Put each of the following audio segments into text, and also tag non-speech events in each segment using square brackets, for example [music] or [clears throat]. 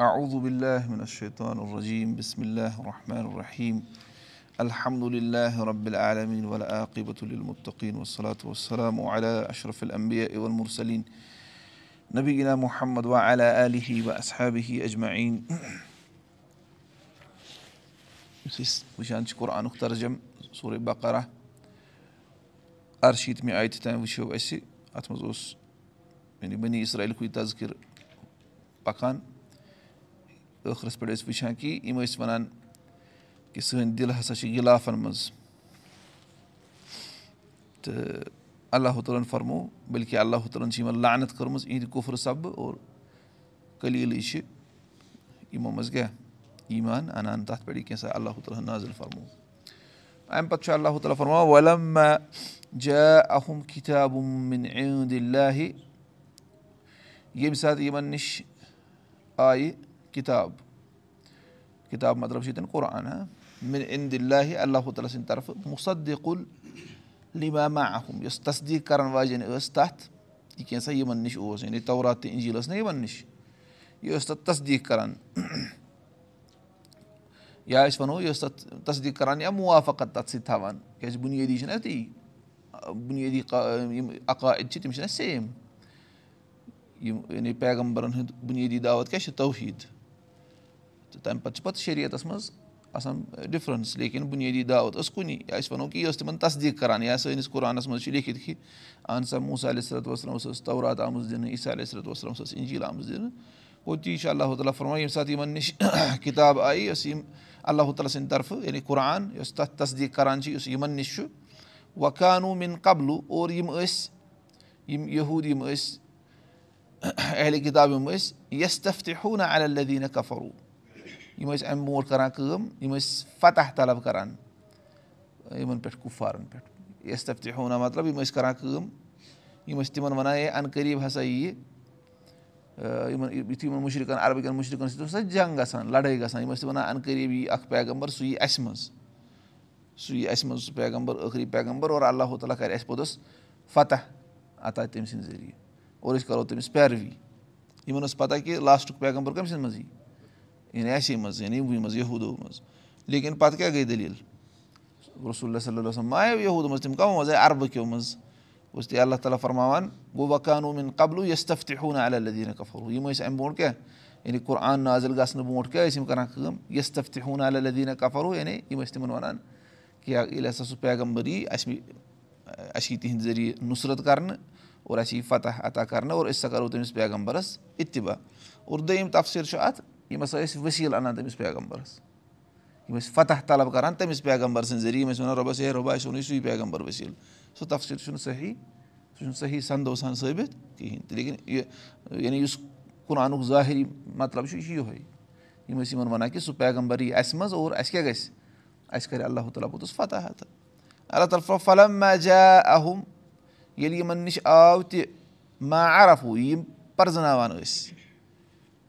أعوذ بالله من الشيطان الرجيم. بسم الله الرحمن الرحيم. الحمد لله رب العالمين والعاقبة للمتقين والصلاة والسلام على أشرف الأنبياء والمرسلين نبينا محمد وعلى آله وأصحابه أجمعين. یُس أسۍ وٕچھان چھِ قۄرآنُک ترجم سورُے بقرہ اَرشیٖتمہِ آیتہِ تام وٕچھو اَسہِ اَتھ منٛز اوس یعنی بٔنی اِسرٲیلکُے تذکِر پَکان ٲخرَس پٮ۪ٹھ ٲسۍ وٕچھان کہِ یِم ٲسۍ وَنان کہِ سٲنۍ دِل ہسا چھِ گِلافَن منٛز۔ تہٕ اللہُ تعالٰی ہَن فرمو بٔلکہِ اللہُ تعالٰی ہَن چھِ یِمَن لانت کٔرمٕژ یِہِنٛدِ کُفرٕ سببہٕ اور کٔلیٖلٕے چھِ یِمو منٛز کیاہ؟ ایٖمان اَنان تَتھ پٮ۪ٹھ یہِ کینٛژھا اللہُ تعالٰی ہَن نازل فرمو اَمہِ پَتہٕ چھُ اللہُ تعالیٰ فرماوان وَلم جا اہم کِتابُن لاہہِ ییٚمہِ ساتہٕ یِمن نِش آیہِ کِتاب کِتاب مطلب چھُ ییٚتٮ۪ن قۄرآن ہا مِن اِن دِلہِ اللہُ تعالیٰ سٕنٛدِ طرفہٕ مُصدِقُل لِماما احم یۄس تصدیٖق کَرَن واجیٚنۍ ٲس تَتھ یہِ کینٛژھا یِمَن نِش اوس یعنی تورات تہٕ اِنجیٖل ٲس نہ یِمَن نِش یہِ ٲس تَتھ تصدیٖق کَران یا أسۍ وَنو یہِ ٲس تَتھ تصدیٖق کَران یا مُوافقت تَتھ سۭتۍ تھاوان کیٛازِ بُنیٲدی چھِنہ تی بُنیٲدی یِم عقاید چھِ تِم چھِنہ سیم یِم یعنی پیغمبرَن ہُنٛد بُنیٲدی دعوت کیاہ چھِ توحیٖد تہٕ تَمہِ پَتہٕ چھِ پَتہٕ شریعتَس منٛز آسان ڈِفرَنٕس لیکِن بُنیٲدی دعوت ٲس کُنی یا أسۍ وَنو کہِ یہِ ٲس تِمَن تصدیٖق کَران یا سٲنِس قۄرانَس منٛز چھِ لیکھِتھ اہن سا موسا علیہ صلاتُ وسلمَس ٲس تورات آمٕژ دِنہٕ عیٖسا علیہ صلاتُ وسلمَس ٲس اِنجیٖل آمٕژ دِنہٕ۔ گوٚو تی چھُ اللہُ تعالیٰ فرما ییٚمہِ ساتہٕ یِمَن نِش [coughs] کِتاب آیہِ یۄس یِم اللہُ تعالیٰ سٕنٛدِ طرفہٕ یعنی قۄرآن یۄس تَتھ تصدیٖق کَران چھِ یُس یِمَن نِش چھُ۔ وقانوٗ مِن قبلہٕ اور یِم ٲسۍ یِم یہوٗد یِم ٲسۍ [coughs] اہلِ کِتاب یِم ٲسۍ یَس تَفتِ ہوٗ نہ الدیٖنہ کفروٗ یِم ٲسۍ اَمہِ برونٛٹھ کَران کٲم یِم ٲسۍ فتح طلب کَران یِمَن پٮ۪ٹھ کُپوارَن پٮ۪ٹھ یَس تَفتِ ہوٗنا مطلب یِم ٲسۍ کَران کٲم یِم ٲسۍ تِمَن وَنان ہے اَن قریٖب ہسا یی یِمَن یُتھُے یِمَن مُشرِقَن عربٕکٮ۪ن مُشرِقَن سۭتۍ اوس نہ جنٛگ گژھان لَڑٲے گژھان یِم ٲسۍ وَنان اَن قریٖب یی اَکھ پیغمبر سُہ یی اَسہِ منٛز سُہ یی اَسہِ منٛز سُہ پیغمبر ٲخری پیغمبر اور اللہُ تعالیٰ کَرِ اَسہِ پوٚتُس فتح عطا تٔمۍ سٕنٛدِ ذٔریعہِ اور أسۍ کَرو تٔمِس پیروی یِمَن ٲس پَتہ کہِ لاسٹُک پیغمبر کٔمۍ سٕنٛدِ منٛز یی یعنی اَسے منٛز یعنی یِموٕے منٛز یہوٗدو منٛز لیکِن پَتہٕ کیاہ گٔے دٔلیٖل رسول صلی اللہ وسلم ما آیو یہوٗد منٛز تِم کَمو منٛز آے عربہٕ کیو منٛز اوس تی اللہ تعالیٰ فرماوان گوٚو وقانوٗمِن قبلہٕ یۄس تَفتہِ ہوٗ نہ الدیٖنہ کفروٗ یِم ٲسۍ اَمہِ برونٛٹھ کیاہ یعنی قۄرآن نازِل گژھنہٕ برونٛٹھ کیاہ ٲسۍ یِم کَران کٲم یۄس تَفتہِ ہوٗ نہ الدیٖنہ کفروٗ یعنی یِم ٲسۍ تِمَن وَنان کہِ ییٚلہِ ہسا سُہ پیغمبر یی اَسہِ اَسہِ یی تِہِنٛدِ ذٔریعہٕ نُصرت کَرنہٕ اور اَسہِ یی فتح عطا کَرنہٕ اور أسۍ ہسا کَرو تٔمِس پیغمبرَس اِتبا اور دوٚیِم تفصیٖل چھُ اَتھ یِم ہسا ٲسۍ ؤسیٖل اَنان تٔمِس پیغمبرَس یِم ٲسۍ فتح طلب کَران تٔمِس پیغمبر سٕنٛدِ ذٔریعہٕ یِم ٲسۍ وَنان رۄبَس ہے رۄبا اَسہِ اوٚنُے سُے پیغمبر ؤسیٖل سُہ تفصیٖل چھُنہٕ صحیح سُہ چھُنہٕ صحیح سَندوسان ثٲبِت کِہیٖنۍ تہِ لیکِن یہِ یعنی یُس قۄرانُک ظٲہِری مطلب چھُ یہِ چھُ یِہوے یِم ٲسۍ یِمن وَنان کہِ سُہ پیغمبر یی اَسہِ منٛز اور اَسہِ کیاہ گژھِ اَسہِ کَرِ اللہُ تعالیٰ پوٚتُس فتح تہٕ اللہ تعالیٰ فلم ما جا اہم ییٚلہِ یِمن نِش آو تہِ ما عرفوٗ یِم پرزناوان ٲسۍ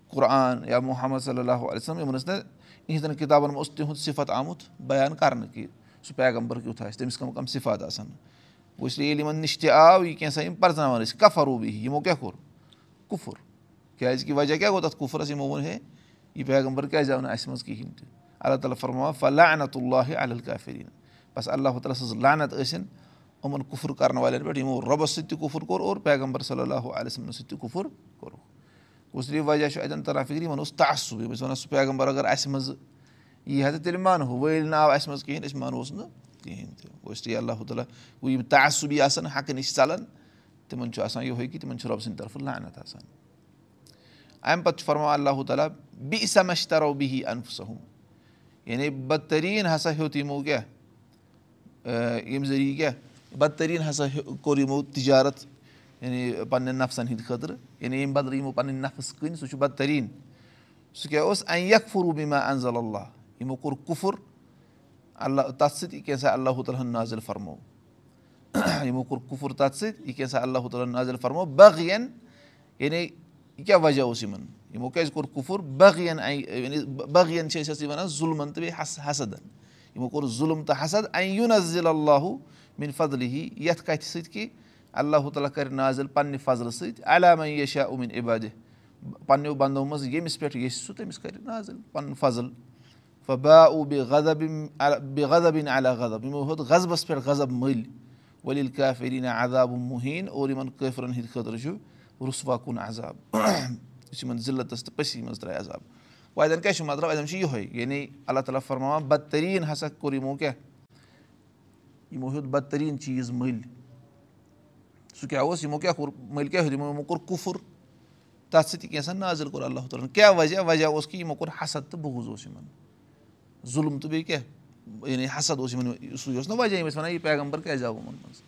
قۄرآن یا محمد صلی اللہُ علیہ وسلم یِمن ٲسۍ نہ یِہنٛدٮ۪ن کِتابَن منٛز اوس تِہُنٛد صِفت آمُت بیان کَرنہٕ کہِ سُہ پیغمبر کیُتھ آسہِ تٔمِس کَم کَم صِفات آسان لیے ییٚلہِ یِمن نِش تہِ آو یہِ کینٛژھا یِم پرزناوان ٲسۍ کَفروٗبی یِمو کیاہ کوٚر کُفُر کیازِ کہِ وجہ کیاہ گوٚو تَتھ کُفرَس یِمو ووٚن ہے یہِ پیغمبر کیازِ آو نہٕ اَسہِ منٛز کِہینۍ تہِ اللہ تعالیٰ فرما فلّہ انت اللہ الکافریٖن بَس اللہ تعالیٰ سٕنٛز لانت ٲسِنۍ یِمَن کُفُر کَرن والٮ۪ن پٮ۪ٹھ یِمو رۄبَس سۭتۍ تہِ کُفُر کوٚر اور پیغمبر صلی اللہُ علیہ وسلمَن سۭتۍ تہِ کُفُر کوٚرُکھ لیے وجہ چھُ اَتٮ۪ن تَران فِکرِ یِمن اوس تعصُب یِم ٲسۍ وَنان سُہ پیغمبر اگر اَسہِ منٛز یی ہا تہٕ تیٚلہِ مانہو وٲلۍ نہٕ آو اَسہِ منٛز کِہیٖنۍ أسۍ مانوس نہٕ کِہیٖنۍ تہِ۔ اللہ تعالیٰ گوٚو یِم تعصُبی آسان حقہٕ نِش ژَلان تِمن چھُ آسان یِہوے کہِ تِمن چھُ رۄبہٕ سٕنٛدِ طرفہٕ لانت آسان۔ اَمہِ پَتہٕ چھُ فرماوان اللہُ تعالیٰ بیٚیہِ سَمش تَرو بِہی اَنفسم یعنی بدتریٖن ہسا ہیوٚت یِمو کیاہ؟ ییٚمہِ ذٔریعہٕ کیاہ؟ بدتریٖن ہسا کوٚر یِمو تِجارت یعنی پنٕنٮ۪ن نفسن ہِنٛدِ خٲطرٕ یعنی ییٚمہِ بدلہٕ یِمو پَنٕنۍ نفٕس کٕنۍ سُہ چھُ بدتریٖن. سُہ کیاہ اوس اَن یکھ فروٗبیٖما انزل اللہ یِمو کوٚر کُفُر اللہ تَتھ سۭتۍ یہِ کیٛاہ سا اللہُ تعالیٰ ہن نازِل فرمو [clears throat] یِمو کوٚر کُفُر تَتھ سۭتۍ یہِ کیٛاہ سا اللہُ تعالیٰ ہن نازِل فرمو باقٕیَن یعنی یہِ کیاہ وجہ اوس یِمن یِمو کیازِ کوٚر کُفُر باقٕیَن یعنی باقٕیَن چھِ أسۍ ٲسۍ وَنان ظُلمَن تہٕ بیٚیہِ حس حسدَن یِمو کوٚر ظُلم تہٕ حسد اَن نزِل اللہُ مِن فضلہِ ہی یَتھ کَتھِ سۭتۍ کہِ اللہُ تعالیٰ کَرِ نازِل پنٛنہِ فضلہٕ سۭتۍ علامہ یشا اُمِن عبادِ پنٛنیو بنٛدو منٛز ییٚمِس پٮ۪ٹھ ییٚژھِ سُہ تٔمِس کَرِ نظر پَنُن فضل فبا او بیٚیہِ غضب بیٚیہِ غضبیٖن علیٰ غضب یِمو ہیوٚت غضبَس پٮ۪ٹھ غضب مٔلۍ ؤلیٖل کیفریٖن عذاب مُہیٖن اور یِمَن کٲفرَن ہِنٛدِ خٲطرٕ چھُ رُسوا کُن عذاب یُس یِمَن ضِلعتَس تہٕ پٔسی منٛز ترٛایہِ عذاب وۄنۍ اَتٮ۪ن کیاہ چھُ مطلب اَتٮ۪ن چھُ یِہوے یعنی اللہ تعالیٰ فرماوان بدتریٖن ہسا کوٚر یِمو کیاہ یِمو ہیوٚت بدتریٖن چیٖز مٔلۍ سُہ کیاہ اوس یِمو کیاہ کوٚر مٔلۍ کیاہ ہیوٚت یِمو یِمو کوٚر کُفُر. تَتھ سۭتۍ کینٛژھا نازِل کوٚر اللہ تعالیٰ. ہَن کیاہ وجہ وجہ اوس کہِ یِمو کوٚر حسد تہٕ بوٗز اوس یِمن ظُلُم تہٕ بیٚیہِ کیاہ یعنی حسد اوس یِمن سُے اوس نہ وجہ یِم ٲسۍ وَنان یہِ پیغمبر کیازِ آو یِمن منٛز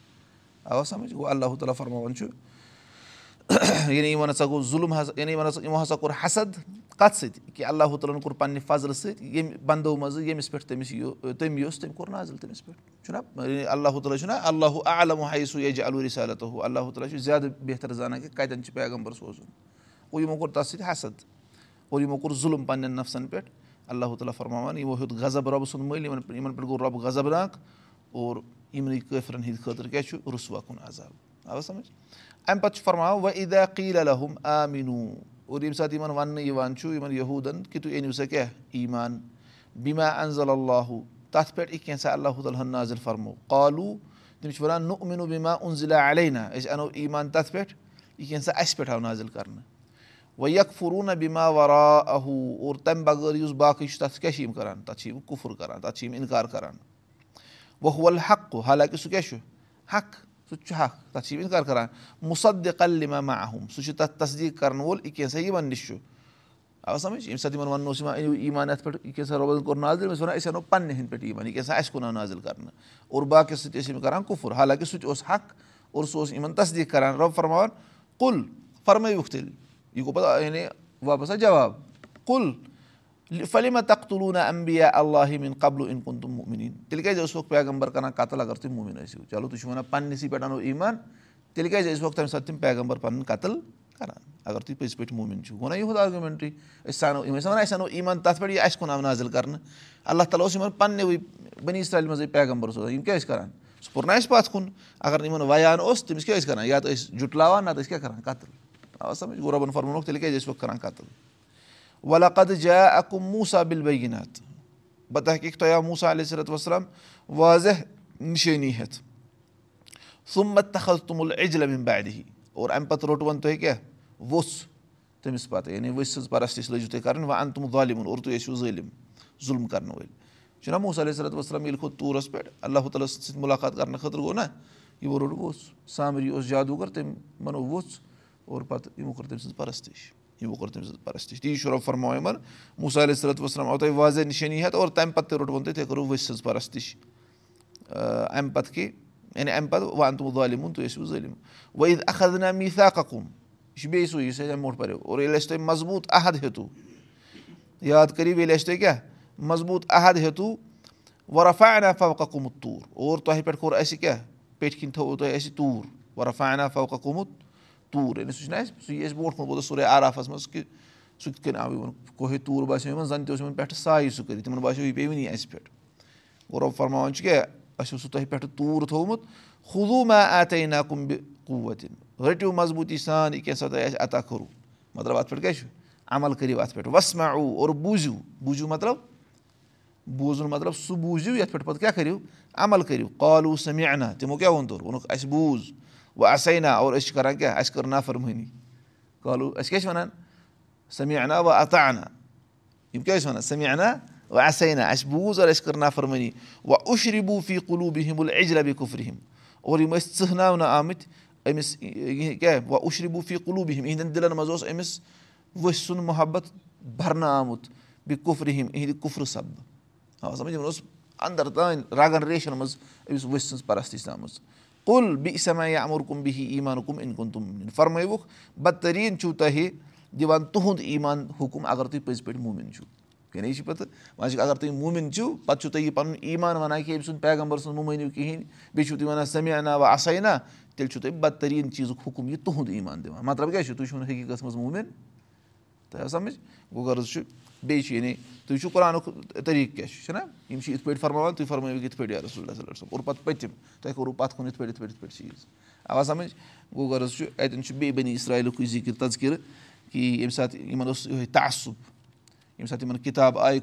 آوا سَمجھ گوٚو اللہ تعالیٰ فرماوان چھُ یعنی یِمن ہسا گوٚو ظُلُم ہسا یعنی یِمن ہسا یِمو ہسا کوٚر حسد کَتھ سۭتۍ کہِ اللہ تعالیٰ ہن کوٚر پَنٕنہِ فضلہٕ سۭتۍ ییٚمہِ بنٛدو منٛزٕ ییٚمِس پٮ۪ٹھ تٔمِس تٔمۍ یُس تٔمۍ کوٚر نظر تٔمِس پٮ۪ٹھ چھُنہ اللہ تعالیٰ چھُنہ اللہُ عالم حیثُ یجہِ علوٗ صالتُ اللہ تعالیٰ چھُ زیادٕ بہتر زانان کہِ کَتٮ۪ن چھُ پیغمبر سوزُن۔ گوٚو یِمو کوٚر تَتھ سۭتۍ حسد اور یِمو کوٚر ظُلُم پَنٕنٮ۪ن نفسَن پٮ۪ٹھ۔ اللہ تعالیٰ فرماوان یِمو ہیوٚت غضب رۄبہٕ سُنٛد مٔلۍ یِمن پٮ۪ٹھ گوٚو رۄب غضبناک۔ اور یِمنٕے کٲفرَن ہِنٛدِ خٲطرٕ کیاہ چھُ؟ رُسوا کُن عذاب۔ آو سَمجھ؟ اَمہِ پَتہٕ چھُ فرماوان وَ اِدا قیٖل الحم آ میٖنوٗ اور ییٚمہِ ساتہٕ یِمن وَننہٕ یِوان چھُ یِمن یہوٗدن کہِ تُہۍ أنِو سا کیاہ ایٖمان بیٖما انزل اللہُ تَتھ پٮ۪ٹھ یہِ کینٛژھا اللہ تعالیٰ ہن نظر فرمو. قالوٗ تِم چھِ وَنان نُہ مِنو بیٖما اُنزِلا علینا أسۍ اَنو ایٖمان تَتھ پٮ۪ٹھ یہِ کینٛژھا اَسہِ پٮ۪ٹھ آو نظر کرنہٕ وۄنۍ یکھ فروٗنا بیٖما ورا اہوٗ اور تَمہِ بغٲر یُس باقٕے چھُ تَتھ کیاہ چھِ یِم کران تَتھ چھِ یِم کُفُر کران تَتھ چھِ یِم اِنکار کران وۄنۍ وول حق حالانکہِ سُہ کیاہ چھُ حق سُہ تہِ چھُ حق تَتھ چھِ یِم اِنکار کران مُصد کلِما ما اہم سُہ چھُ تَتھ تصدیٖق کرن وول یہِ کینٛژھا یِمن نِش چھُ آ سَمجھ ییٚمہِ ساتہٕ یِمن وَننہٕ اوس یِوان أنِو ایٖمان یَتھ پٮ۪ٹھ یہِ کینٛژھا رۄبَن کوٚر نظر أمِس وَنان أسۍ اَنو پَنٕنہِ ہِنٛدۍ پٮ۪ٹھ یِوان یہِ کینٛژھا اَسہِ کُن آو نظر کرنہٕ اور باقٕے سۭتۍ ٲسۍ یِم کران کُفُر حالانکہِ سُہ تہِ اوس حق اور سُہ اوس یِمن تصدیٖق کران رۄب فرماوان کُل فرمٲیوُکھ تیٚلہِ یہِ گوٚو پَتہٕ یعنی واپَس جواب. کُل فلیٖما تختلوٗنا اَمبیا اللہِ مِن قبلہٕ اِن کُن تِم موٗمِن تیٚلہِ کیازِ ٲسوُکھ پیغمبر کران قتل اگر تُہۍ موٗمِن ٲسِو چلو تُہۍ چھِو وَنان پَننِسٕے پٮ۪ٹھ اَنو ایٖمان تیٚلہِ کیازِ ٲسۍ وُکھ تَمہِ ساتہٕ تِم پیغمبر پَنُن قتل کران اگر تُہۍ پٔزۍ پٲٹھۍ موٗمِن چھِو گوٚو نا یِہُنٛد آرگیوٗمینٹٕے أسۍ اَنو یِم ٲسۍ وَنان أسۍ اَنو ایٖمان تَتھ پٮ۪ٹھ یہِ اَسہِ کُن آو نظر کرنہٕ اللہ تعالیٰ اوس یِمن پَننہِ بٔنی سالہِ منٛزٕے پیغمبر سوزان یِم کیاہ ٲسۍ کران سُہ پوٚر نہ اَسہِ پَتھ کُن اگر نہٕ یِمن ویان اوس تٔمِس کیاہ ٲسۍ کران یا تہٕ ٲسۍ جُٹلاوان نہ تہٕ ٲسۍ کیاہ کران قتل آ سَمجھ گوٚو رۄبَن فرمونُکھ تیٚلہِ کیازِ ٲسۍ وۄنۍ کران قتل وَلا قد جا اکُم موٗسا بِل بیگِنات بہٕ حقیٖق تۄہہِ آو موٗسا علیہ صرت وسلام واضح نِشٲنی ہٮ۪تھ سُمت تخل توٚمُل اجل اَمہِ بیدِ اور اَمہِ پَتہٕ روٚٹ وۄنۍ تۄہہِ کیاہ؟ ووٚژھ تٔمِس پَتہٕ یعنی ؤژھۍ سٕنٛز پرستی لٲجِو تُہۍ کَرٕنۍ وۄنۍ اَن تِم ظالِمُن اور تُہۍ ٲسِو ظٲلِم ظُلم کَرنہٕ وٲلۍ. چھُنہ موسا علیہ صرت وسلام ییٚلہِ کھوٚت توٗرَس پٮ۪ٹھ اللہ تعالیٰ سۭتۍ مُلاقات کَرنہٕ خٲطرٕ گوٚو نہ یِمو روٚٹ ووٚژھ سامری اوس جادوٗگر تٔمۍ وَنو ووٚژھ اور پَتہٕ یِمو کٔر تٔمۍ سٕنٛز پَرستِش یِمو کوٚر تٔمۍ سٕنٛز پَرستِش تی چھُ رۄب فرماو یِمَن موسا علیہ صرت وسلام آو تۄہہِ واضح نِشٲنی ہٮ۪تھ اور تَمہِ پَتہٕ تہِ روٚٹوُن تۄہہِ تُہۍ کٔرٕو ؤسۍ سٕنٛز پَرستِش اَمہِ پَتہٕ کہِ یعنی اَمہِ پَتہٕ وَن تِمو ظٲلِمُن تُہۍ ٲسِو ظٲلِم وۄنۍ اَکھ نا میٖسا کَکُم یہِ چھُ بیٚیہِ سُے یُس اَسہِ اَمہِ برونٛٹھ پَریو اور ییٚلہِ اَسہِ تۄہہِ مضبوٗط عحد ہیٚتوٗ یاد کٔرِو ییٚلہِ اَسہِ تۄہہِ کیٛاہ مضبوٗط عحد ہیٚتوٗ وۄرفا انا فوقہ گوٚمُت توٗر اور تۄہہِ پٮ۪ٹھ کوٚر اَسہِ کیٛاہ پیٚٹھۍ کِنۍ تھوٚوُ تۄہہِ اَسہِ توٗر وۄرفا انا فوقہ گوٚمُت توٗر یعنی سُہ چھُنہ اَسہِ سُہ یہِ اَسہِ برونٛٹھ کُن ووت سورُے آرافَس منٛز کہِ سُہ کِتھ کٔنۍ آو یِمَن کوہے توٗر باسیٚو یِمَن زَن تہِ اوس یِمَن پٮ۪ٹھٕ سایہِ سُہ کٔرِتھ تِمَن باسیٚو یہِ پیٚیہِ وٕنی اَسہِ پٮ۪ٹھ غورو فرماوان چھُ کیٛاہ اَسہِ اوس سُہ تۄہہِ پٮ۪ٹھٕ توٗر تھوٚومُت حضوٗ ما آتے نا کُمبہِ قوتِن رٔٹِو مضبوٗطی سان یہِ کینٛژھا تۄہہِ اَسہِ عطا کوٚروٗ مطلب اَتھ پٮ۪ٹھ کیٛاہ چھُ عمل کٔرِو اَتھ پٮ۪ٹھ وَسما اور بوٗزِو بوٗزِو مطلب بوٗزُن مطلب سُہ بوٗزِو یَتھ پٮ۪ٹھ پَتہٕ کیٛاہ کٔرِو عمل کٔرِو کالوٗ سَمیانا تِمو کیٛاہ ووٚن تورٕ ووٚنُکھ اَسہِ بوٗز وۄنۍ اَسَینا اور أسۍ چھِ کَران کیٛاہ اَسہِ کٔر نافرمٲنی کالوٗ أسۍ کیٛاہ چھِ وَنان سَمیانا وَ اَتا اَنا یِم کیٛاہ ٲسۍ وَنان سَمیانا وَ اَسَینا اَسہِ بوٗز اور اَسہِ کٔر نافرمٲنی وَ اُشرِبوٗفی قلوٗبی ہِم اجربی کُفرِم اور یِم ٲسۍ ژٕہناونہٕ آمٕتۍ أمِس کیٛاہ وَ اُشرِبوٗفی قلوٗبی ہِم یِہِنٛدٮ۪ن دِلَن منٛز اوس أمِس ؤسۍ سُنٛد محبت بَرنہٕ آمُت بیٚیہِ کُفرِم یِہِنٛدِ کُفرٕ سَبہٕ آ سَمجھ یِمَن اوس اَندَر تانۍ رَگَن ریشَن منٛز أمِس ؤسۍ سٕنٛز پَرستی آمٕژ کُل بہِ سَما یا اَمُر کُم بِہی ایٖمان کُم اِن کُن تِم فرمٲیوُکھ بدتریٖن چھُو تۄہہِ دِوان تُہُنٛد ایٖمان حُکُم اگر تُہۍ پٔزۍ پٲٹھۍ موٗمِن چھُو. یہِ چھِ پَتہٕ؟ وۄنۍ چھِ اگر تُہۍ موٗمِن چھِو پَتہٕ چھُو تۄہہِ یہِ پَنُن ایٖمان وَنان کہِ أمۍ سُنٛد پیغمبر سٕنٛز مہٕ مٲنِو کِہیٖنۍ بیٚیہِ چھُو تُہۍ وَنان سَمیانا وَ اَسَینا تیٚلہِ چھُو تۄہہِ بدتریٖن چیٖزُک حُکُم یہِ تُہُنٛد ایٖمان دِوان. مطلب کیٛاہ چھُ؟ تُہۍ چھُو نہٕ حقیٖقتَس منٛز موٗمِن تۄہہِ آو سَمٕجھ غرض چھُ بیٚیہِ چھُ یعنی تُہۍ وٕچھِو قۄرانُک طٔریٖقہٕ کیٛاہ چھُ چھُنہ یِم چھِ یِتھ پٲٹھۍ فرماوان تُہۍ فرمٲیِو یِتھ پٲٹھۍ رسول اللہ صٲب اور پَتہٕ پٔتِم تۄہہِ کوٚروٗ پَتھ کُن یِتھ پٲٹھۍ یِتھ پٲٹھۍ یِتھ پٲٹھۍ چیٖز آوا سَمٕجھ غرض چھُ اَتٮ۪ن چھُ بیٚیہِ بَنی اِسرایلُکُے ذِکِر تَزکِرٕ کہِ ییٚمہِ ساتہٕ یِمن اوس یِہوے تعصُب ییٚمہِ ساتہٕ یِمن کِتاب آیہِ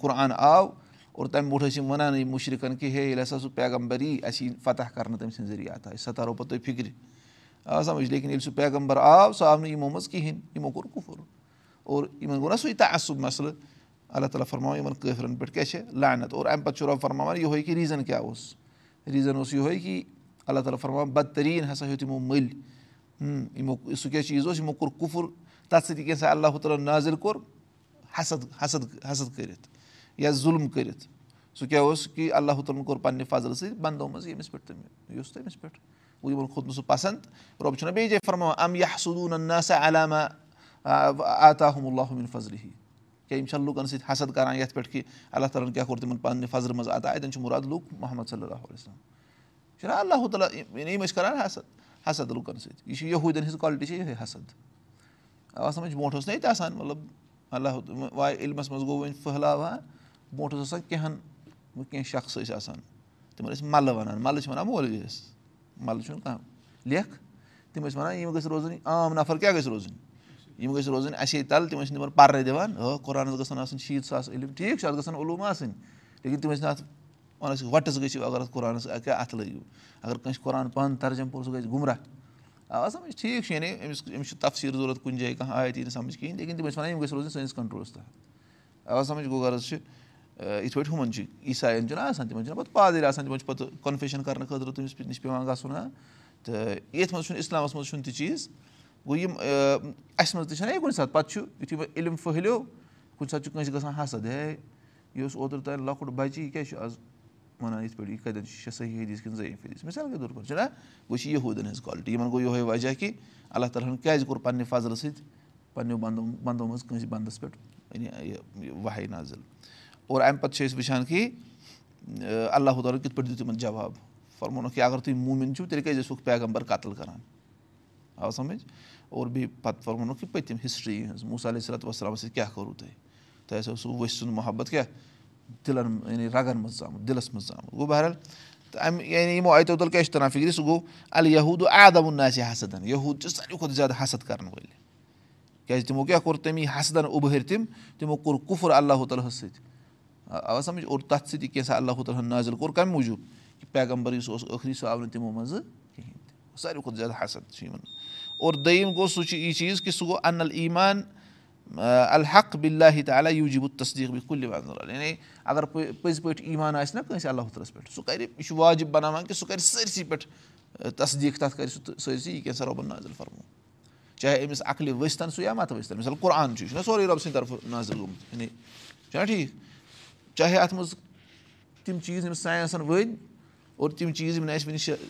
قُرآن آو اور تَمہِ برونٛٹھ ٲسۍ یِم وَنان یِم مُشرِقن کہِ ہے ییٚلہِ ہسا سُہ پیغمبر یی اَسہِ یی فتح کرنہٕ تٔمۍ سٕنٛدِ ذٔریعہٕ أسۍ ہسا تَرو پَتہٕ تُہۍ فِکرِ آ سَمجھ لیکِن ییٚلہِ سُہ پیغمبر آو سُہ آو نہٕ یِمو منٛز کِہینۍ یِمو کوٚر کُفُر اور یِمن گوٚو نا سُے تعصُب مَسلہٕ اللہ تعالیٰ فرماو یِمن کٲفرَن پؠٹھ کیاہ چھِ لینت اور اَمہِ پَتہٕ چھُ رۄب فرماوان یِہوے کہِ ریٖزن کیاہ اوس؟ ریٖزن اوس یِہوے کہِ اللہ تعالیٰ فرماوان بدتریٖن ہسا ہیوٚت یِمو مٔلۍ یِمو سُہ کیاہ چیٖز اوس؟ یِمو کوٚر کُفُر تَتھ سۭتۍ کیٛاہ سا اللہ تعالیٰ ناظِر کوٚر حسد حسد حسد کٔرِتھ یا ظُلم کٔرِتھ سُہ کیاہ اوس؟ کہِ اللہ تعالیٰ ہن کوٚر پَنٕنہِ فضلہٕ سۭتۍ بنٛدو منٛز ییٚمِس پٮ۪ٹھ اوس تٔمِس پٮ۪ٹھ گوٚو یِمن کھوٚت نہٕ سُہ پَسنٛد۔ رۄب چھُنہ بیٚیہِ جایہِ فرماوان اَم یا سُدوٗن نہ سا اللہُن فضلہِ ہی کیٛاہ یِم چھےٚ لُکَن سۭتۍ حسد کَران یَتھ پٮ۪ٹھ کہِ اللہ تعالیٰ ہَن کیاہ کوٚر تِمن پَننہِ فضرٕ منٛز عطا اَتؠن چھُ مُراد لُکھ محمد صلی اللہ علیہ وسلم۔ چھُنہ اللہ تعالیٰ یِم ٲسۍ کَران حسد حسد لُکَن سۭتۍ۔ یہِ چھِ یہوٗدٮ۪ن ہِنٛز کالٹی چھِ یِہے حسد۔ آ سَمجھ برونٛٹھ اوس نہ ییٚتہِ آسان مطلب اللہ واے علمَس منٛز گوٚو وۄنۍ پھٔہلاوان۔ برونٛٹھ اوس آسان کینٛہہ ہن کینٛہہ شخص ٲسۍ آسان۔ تِمن ٲسۍ مَلہٕ وَنان مَلہٕ چھِ وَنان مولوِیَس مَلہٕ چھُنہٕ کانٛہہ۔ لیکھ تِم ٲسۍ وَنان یِم گٔژھۍ روزٕنۍ عام نَفر کیٛاہ گژھِ روزٕنۍ یِم گٔژھۍ روزٕنۍ اَسے تَل تِم ٲسۍ نہٕ تِمن پَرنہٕ دِوان ہو قۄرانَس گژھن آسٕنۍ شیٖتھ ساس علم ٹھیٖک چھُ اَتھ گژھن علوٗم آسٕنۍ لیکِن تِم ٲسۍ نہٕ اَتھ وَنان وَٹٕس گٔژھِو اگر اَتھ قۄرانَس کیٛاہ اَتھٕ لٲگِو اگر کٲنٛسہِ قۄران پانہٕ ترجم پوٚر سُہ گژھِ گُمراہ آ سَمجھ ٹھیٖک چھُ یعنی أمِس أمِس چھُ تفصیٖل ضوٚرَتھ کُنہِ جایہِ کانٛہہ آیہِ یی نہٕ سَمجھ کِہیٖنۍ لیکِن تِم ٲسۍ وَنان یِم گٔژھۍ روزٕنۍ سٲنِس کَنٹرولَس آ سَمجھ گوٚو غرض چھِ یِتھ پٲٹھۍ ہُمَن چھِ عیٖسایَن چھُنہ آسان تِمَن چھِنہ پَتہٕ پادٕرۍ آسان تِمَن چھِ پَتہٕ کَنفیشَن کَرنہٕ خٲطرٕ تٔمِس نِش پیٚوان گژھُن ہا تہٕ ییٚتھۍ منٛز چھُنہٕ اِسلامَس منٛز چھُنہٕ تہِ چیٖز گوٚو یِم اَسہِ منٛز تہِ چھَنہ یہِ کُنہِ ساتہٕ پَتہٕ چھُ یُتھُے وۄنۍ علم پھٔہلیو کُنہِ ساتہٕ چھُ کٲنٛسہِ گژھان حسد ہے یہِ اوس اوترٕ تانۍ لۄکُٹ بَچہِ یہِ کیٛاہ چھُ آز وَنان یِتھ پٲٹھۍ یہِ کَتٮ۪ن چھُ یہِ صحیح حدیٖث کِنہٕ ضعیف حدیٖث مِثال کے طور پر چھُنہ گوٚو چھِ ہٕنٛز کالٹی یِمَن گوٚو یِہوے وجہ کہِ اللہ تعالیٰ ہَن کیٛازِ کوٚر پنٛنہِ فضلہٕ سۭتۍ پنٛنیو بنٛدو بنٛدو منٛز کٲنٛسہِ بنٛدَس پٮ۪ٹھ یہِ وَہے نظل اور اَمہِ پَتہٕ چھِ أسۍ وٕچھان کہِ اللہ تعالیٰ کِتھ پٲٹھۍ دیُت تِمَن جواب فرمونُکھ کہِ اگر تُہۍ موٗمِن چھِو تیٚلہِ کیٛازِ ٲسوُکھ پیغمبر قتٕل کَران آو سَمٕجھ اور بیٚیہِ پَتہٕ فرمونُکھ کہِ پٔتِم ہِسٹرٛی ہٕنٛز مُصعلیٰ صلات وَسلامَس سۭتۍ کیٛاہ کوٚروٕ تۄہہِ تۄہہِ ہَسا اوسوُ ؤسۍ سُنٛد محبت کیٛاہ دِلَن یعنی رگَن منٛز ژامُت دِلَس منٛز ژامُت گوٚو بہرحال تہٕ اَمہِ یعنی یِمو آیتو تَل کیٛاہ چھُ تَران فِکرِ سُہ گوٚو اَلہٕ یہوٗد عادمُن آسہِ حسدَن یہوٗد چھِ ساروی کھۄتہٕ زیادٕ حسد کَرَن وٲلۍ کیٛازِ تِمو کیٛاہ کوٚر تَمی حسدَن اُبہٲرۍ تِم تِمو کوٚر کُفُر اللہ تعالیٰ ہَس سۭتۍ آ سَمجھ اور تَتھ سۭتی کینٛژھا اللہ تعالیٰ ہَن نظر کوٚر کَمہِ موٗجوٗب کہِ پیغمبر یُس اوس ٲخری سُہ آو نہٕ تِمو منٛزٕ کِہیٖنۍ تہِ ساروی کھۄتہٕ زیادٕ حسد چھُ یِمَن اور دوٚیِم گوٚو سُہ چھُ یہِ چیٖز کہِ سُہ گوٚو اَنل ایٖمان الحق بِلّہ تعالیٰ یوٗجِبُ تصدیٖق بہِ کُلہِ وَنٛزل یعنی اگر پٔزۍ پٲٹھۍ ایٖمان آسہِ نہ کٲنٛسہِ اللہ ہَس پٮ۪ٹھ سُہ کَرِ یہِ چھُ واجِب بَناوان کہِ سُہ کَرِ سٲرسٕے پٮ۪ٹھ تصدیٖق تَتھ کَرِ سُہ سٲرسٕے یہِ کینٛژھا رۄبَن نظر فرمو۔ چاہے أمِس عقلہِ ؤسۍتَن سُہ یا مَتہٕ ؤسۍتَن مِثال قۄرآن چھُ یہِ چھُنہ سورُے رۄب سٕنٛدِ طرفہٕ نظر گوٚمُت یعنی چھُنہ ٹھیٖک چاہے اَتھ منٛز تِم چیٖز یِم ساینَسَن ؤنۍ اور تِم چیٖز یِم نہٕ اَسہِ وٕنہِ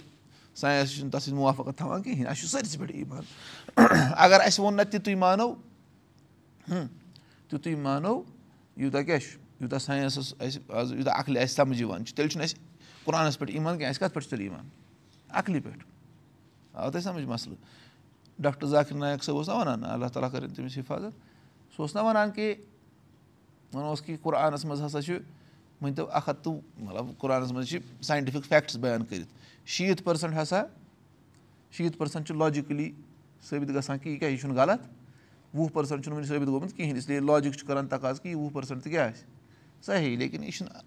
ساینَس چھُنہٕ تَتھ سۭتۍ مُوافقت تھاوان کِہیٖنۍ اَسہِ چھُ سٲرسٕے پٮ۪ٹھ ایٖمان اگر اَسہِ ووٚن نہ تِتُے مانو تِتُے مانو یوٗتاہ کیٛاہ چھُ یوٗتاہ ساینَسَس اَسہِ آز یوٗتاہ عقلہِ اَسہِ سَمٕجھ یِوان چھُ تیٚلہِ چھُنہٕ اَسہِ قۄرانَس پٮ۪ٹھ یِوان کینٛہہ اَسہِ کَتھ پٮ۪ٹھ چھُ تیٚلہِ یِوان عقلہِ پٮ۪ٹھ آو تۄہہِ سَمٕجھ مَسلہٕ ڈاکٹر ذاکِر نایک صٲب اوس نہ وَنان اللہ تعالیٰ کٔرِنۍ تٔمِس حِفاظت سُہ اوس نہ وَنان کہِ وَنوس کہِ قۄرانَس منٛز ہَسا چھُ مٲنۍتو اَکھ ہَتھ تہٕ مطلب قۄرانَس منٛز چھِ ساینٹِفِک فیکٹٕس بیان کٔرِتھ۔ شیٖتھ پٔرسَنٛٹ ہَسا شیٖتھ پٔرسَنٛٹ چھُ لاجِکٔلی ثٲبِت گژھان کہِ یہِ کیٛاہ یہِ چھُنہٕ غلط۔ وُہ پٔرسَنٛٹ چھُنہٕ وٕنہِ ثٲبِت گوٚمُت کِہیٖنۍ اِسلیے لاجِک چھُ کَران تقاض کہِ یہِ وُہ پٔرسَنٛٹ تہِ کیٛاہ آسہِ۔ صحیح لیکِن یہِ چھُنہٕ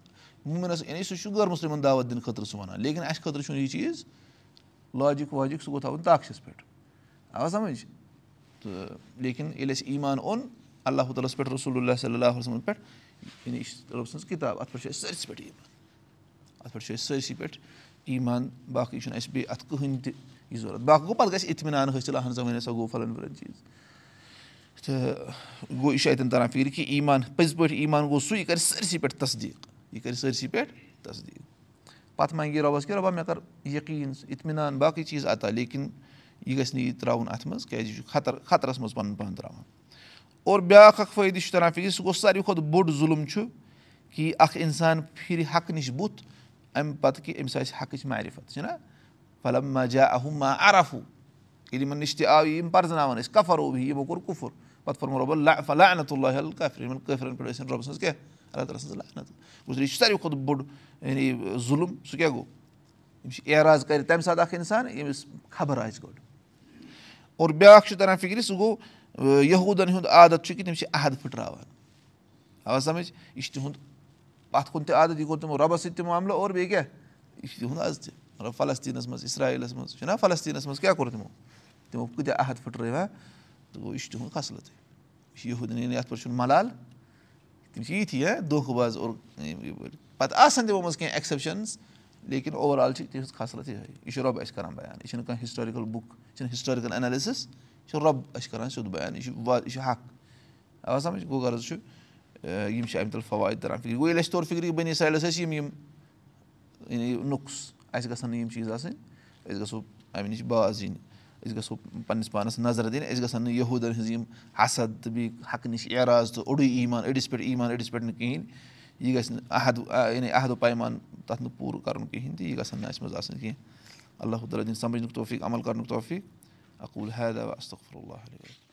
وُمٮ۪نَس یعنی سُہ چھُ غٲر مُسلِمَن دعوت دِنہٕ خٲطرٕ سُہ وَنان لیکِن اَسہِ خٲطرٕ چھُنہٕ یہِ چیٖز لاجِک واجِک سُہ گوٚو تھاوُن تاخچَس پٮ۪ٹھ۔ آ سَمٕجھ؟ تہٕ لیکِن ییٚلہِ اَسہِ ایٖمان اوٚن اللہ تعالیٰ پٮ۪ٹھ رسول اللہ صلی اللہ وسلمَن پٮ۪ٹھ سٕنٛز کِتاب اَتھ پٮ۪ٹھ چھُ اَسہِ سٲرسٕے پٮ۪ٹھ ایٖمان اَتھ پٮ۪ٹھ چھُ اَسہِ سٲرسٕے پٮ۪ٹھ ایٖمان باقٕے چھُنہٕ اَسہِ بیٚیہِ اَتھ کٕہٕنۍ تہِ یہِ ضوٚرَتھ باقٕے گوٚو پَتہٕ گژھِ اِطمِنان حٲصِل اَہن سا وۄنۍ ہَسا گوٚو پھَلٲنۍ پھَلٲنۍ چیٖز تہٕ گوٚو یہِ چھُ اَتٮ۪ن تَران فِکرِ کہِ ایٖمان پٔزۍ پٲٹھۍ ایٖمان گوٚو سُہ یہِ کَرِ سٲرسٕے پٮ۪ٹھ تصدیٖق یہِ کَرِ سٲرسٕے پٮ۪ٹھ تصدیٖق پَتہٕ منٛگہِ رۄبَس کہِ رۄبا مےٚ کَر یقیٖن اِطمِنان باقٕے چیٖز عطا لیکِن یہِ گژھِ نہٕ یہِ ترٛاوُن اَتھ منٛز کیٛازِ یہِ چھُ خطر خطرَس منٛز پَنُن پان ترٛاوان اور بیٛاکھ اَکھ فٲیدٕ چھُ تَران فِکرِ سُہ گوٚو ساروی کھۄتہٕ بوٚڑ ظُلم چھُ کہِ اَکھ اِنسان پھِرِ حق نِش بُتھ اَمہِ پَتہٕ کہِ أمِس آسہِ حقٕچ معرفت چھِنہ فلم ما جا اہوٗ ما عرفوٗ ییٚلہِ یِمَن نِش تہِ آو یِم پَرزناوان ٲسۍ کَفر اوبی یِمو کوٚر کُفُر پَتہٕ فوٚرمُت رۄبَن فلانت اللہ کفر یِمَن کٲفرَن پٮ۪ٹھ ٲسِن رۄبہٕ سٕنٛز کیٛاہ اللہ تعالیٰ سٕنٛز گوٚو یہِ چھُ ساروی کھۄتہٕ بوٚڑ یعنی ظُلُم سُہ کیٛاہ گوٚو یِم چھِ ایراز کَرِ تَمہِ ساتہٕ اَکھ اِنسان ییٚمِس خبر آسہِ گۄڈٕ اور بیٛاکھ چھُ تَران فِکرِ سُہ گوٚو یہوٗدَن ہُنٛد عادت چھُ کہِ تِم چھِ عحد پھٕٹراوان آ سَمٕجھ یہِ چھُ تِہُنٛد اَتھ کُن تہِ عادت یہِ کوٚر تِمو رۄبَس سۭتۍ تہِ معاملہٕ اور بیٚیہِ کیاہ یہِ چھُ تِہُنٛد آز تہِ مطلب فَلَستیٖنَس منٛز اِسرایٖلَس منٛز چھُنہ فَلَستیٖنَس منٛز کیاہ کوٚر تِمو تِمو کۭتیاہ عحد پھٕٹرٲو ہا تہٕ گوٚو یہِ چھُ تِہُنٛد خصلتٕے یہِ چھُ یہوٗدَن یعنی یَتھ پٮ۪ٹھ چھُنہٕ مَلال تِم چھِ یِتھی ہا دۄنکھٕ باز اور پَتہٕ آسان تِمو منٛز کینٛہہ ایٚکسیپشَنٕز لیکِن اوٚوَرآل چھِ تِہٕنٛز خصلت یِہوٚے یہِ چھُ رۄب اَسہِ کَران بَیان یہِ چھِنہٕ کانٛہہ ہِسٹورِکَل بُک یہِ چھِنہٕ ہِسٹورِکَل ایٚنَلِسِس یہِ چھُ رۄب اَسہِ کَران سیوٚد بَیان یہِ چھُ یہِ چھُ حق. آ سَمٕجھ گوٚو غرض چھُ یِم چھِ اَمہِ تَل فوایِد تَران فِکرِ گوٚو ییٚلہِ اَسہِ طور فِکرِ بٔنی سایڈَس ٲسۍ یِم یِم یعنی نۄقُس اَسہِ گژھن نہٕ یِم چیٖز آسٕنۍ أسۍ گژھو اَمہِ نِش باز یِنۍ أسۍ گژھو پنٛنِس پانَس نظر دِنۍ أسۍ گژھن نہٕ یہوٗدَن ہِنٛز یِم حسد تہٕ بیٚیہِ حقہٕ نِش ایراز تہٕ اوٚڑُے ایٖمان أڑِس پٮ۪ٹھ ایٖمان أڑِس پٮ۪ٹھ نہٕ کِہیٖنۍ یہِ گژھِ نہٕ عحد یعنی عحدو پیمان تَتھ نہٕ پوٗرٕ کَرُن کِہیٖنۍ تہِ یہِ گژھن نہٕ اَسہِ منٛز آسٕنۍ کینٛہہ اللہ تعالیٰ دِنۍ سَمجھنُک توفیٖق عمل کَرنُک توفیٖق اَکوٗل حید استغفر اللہ علیہ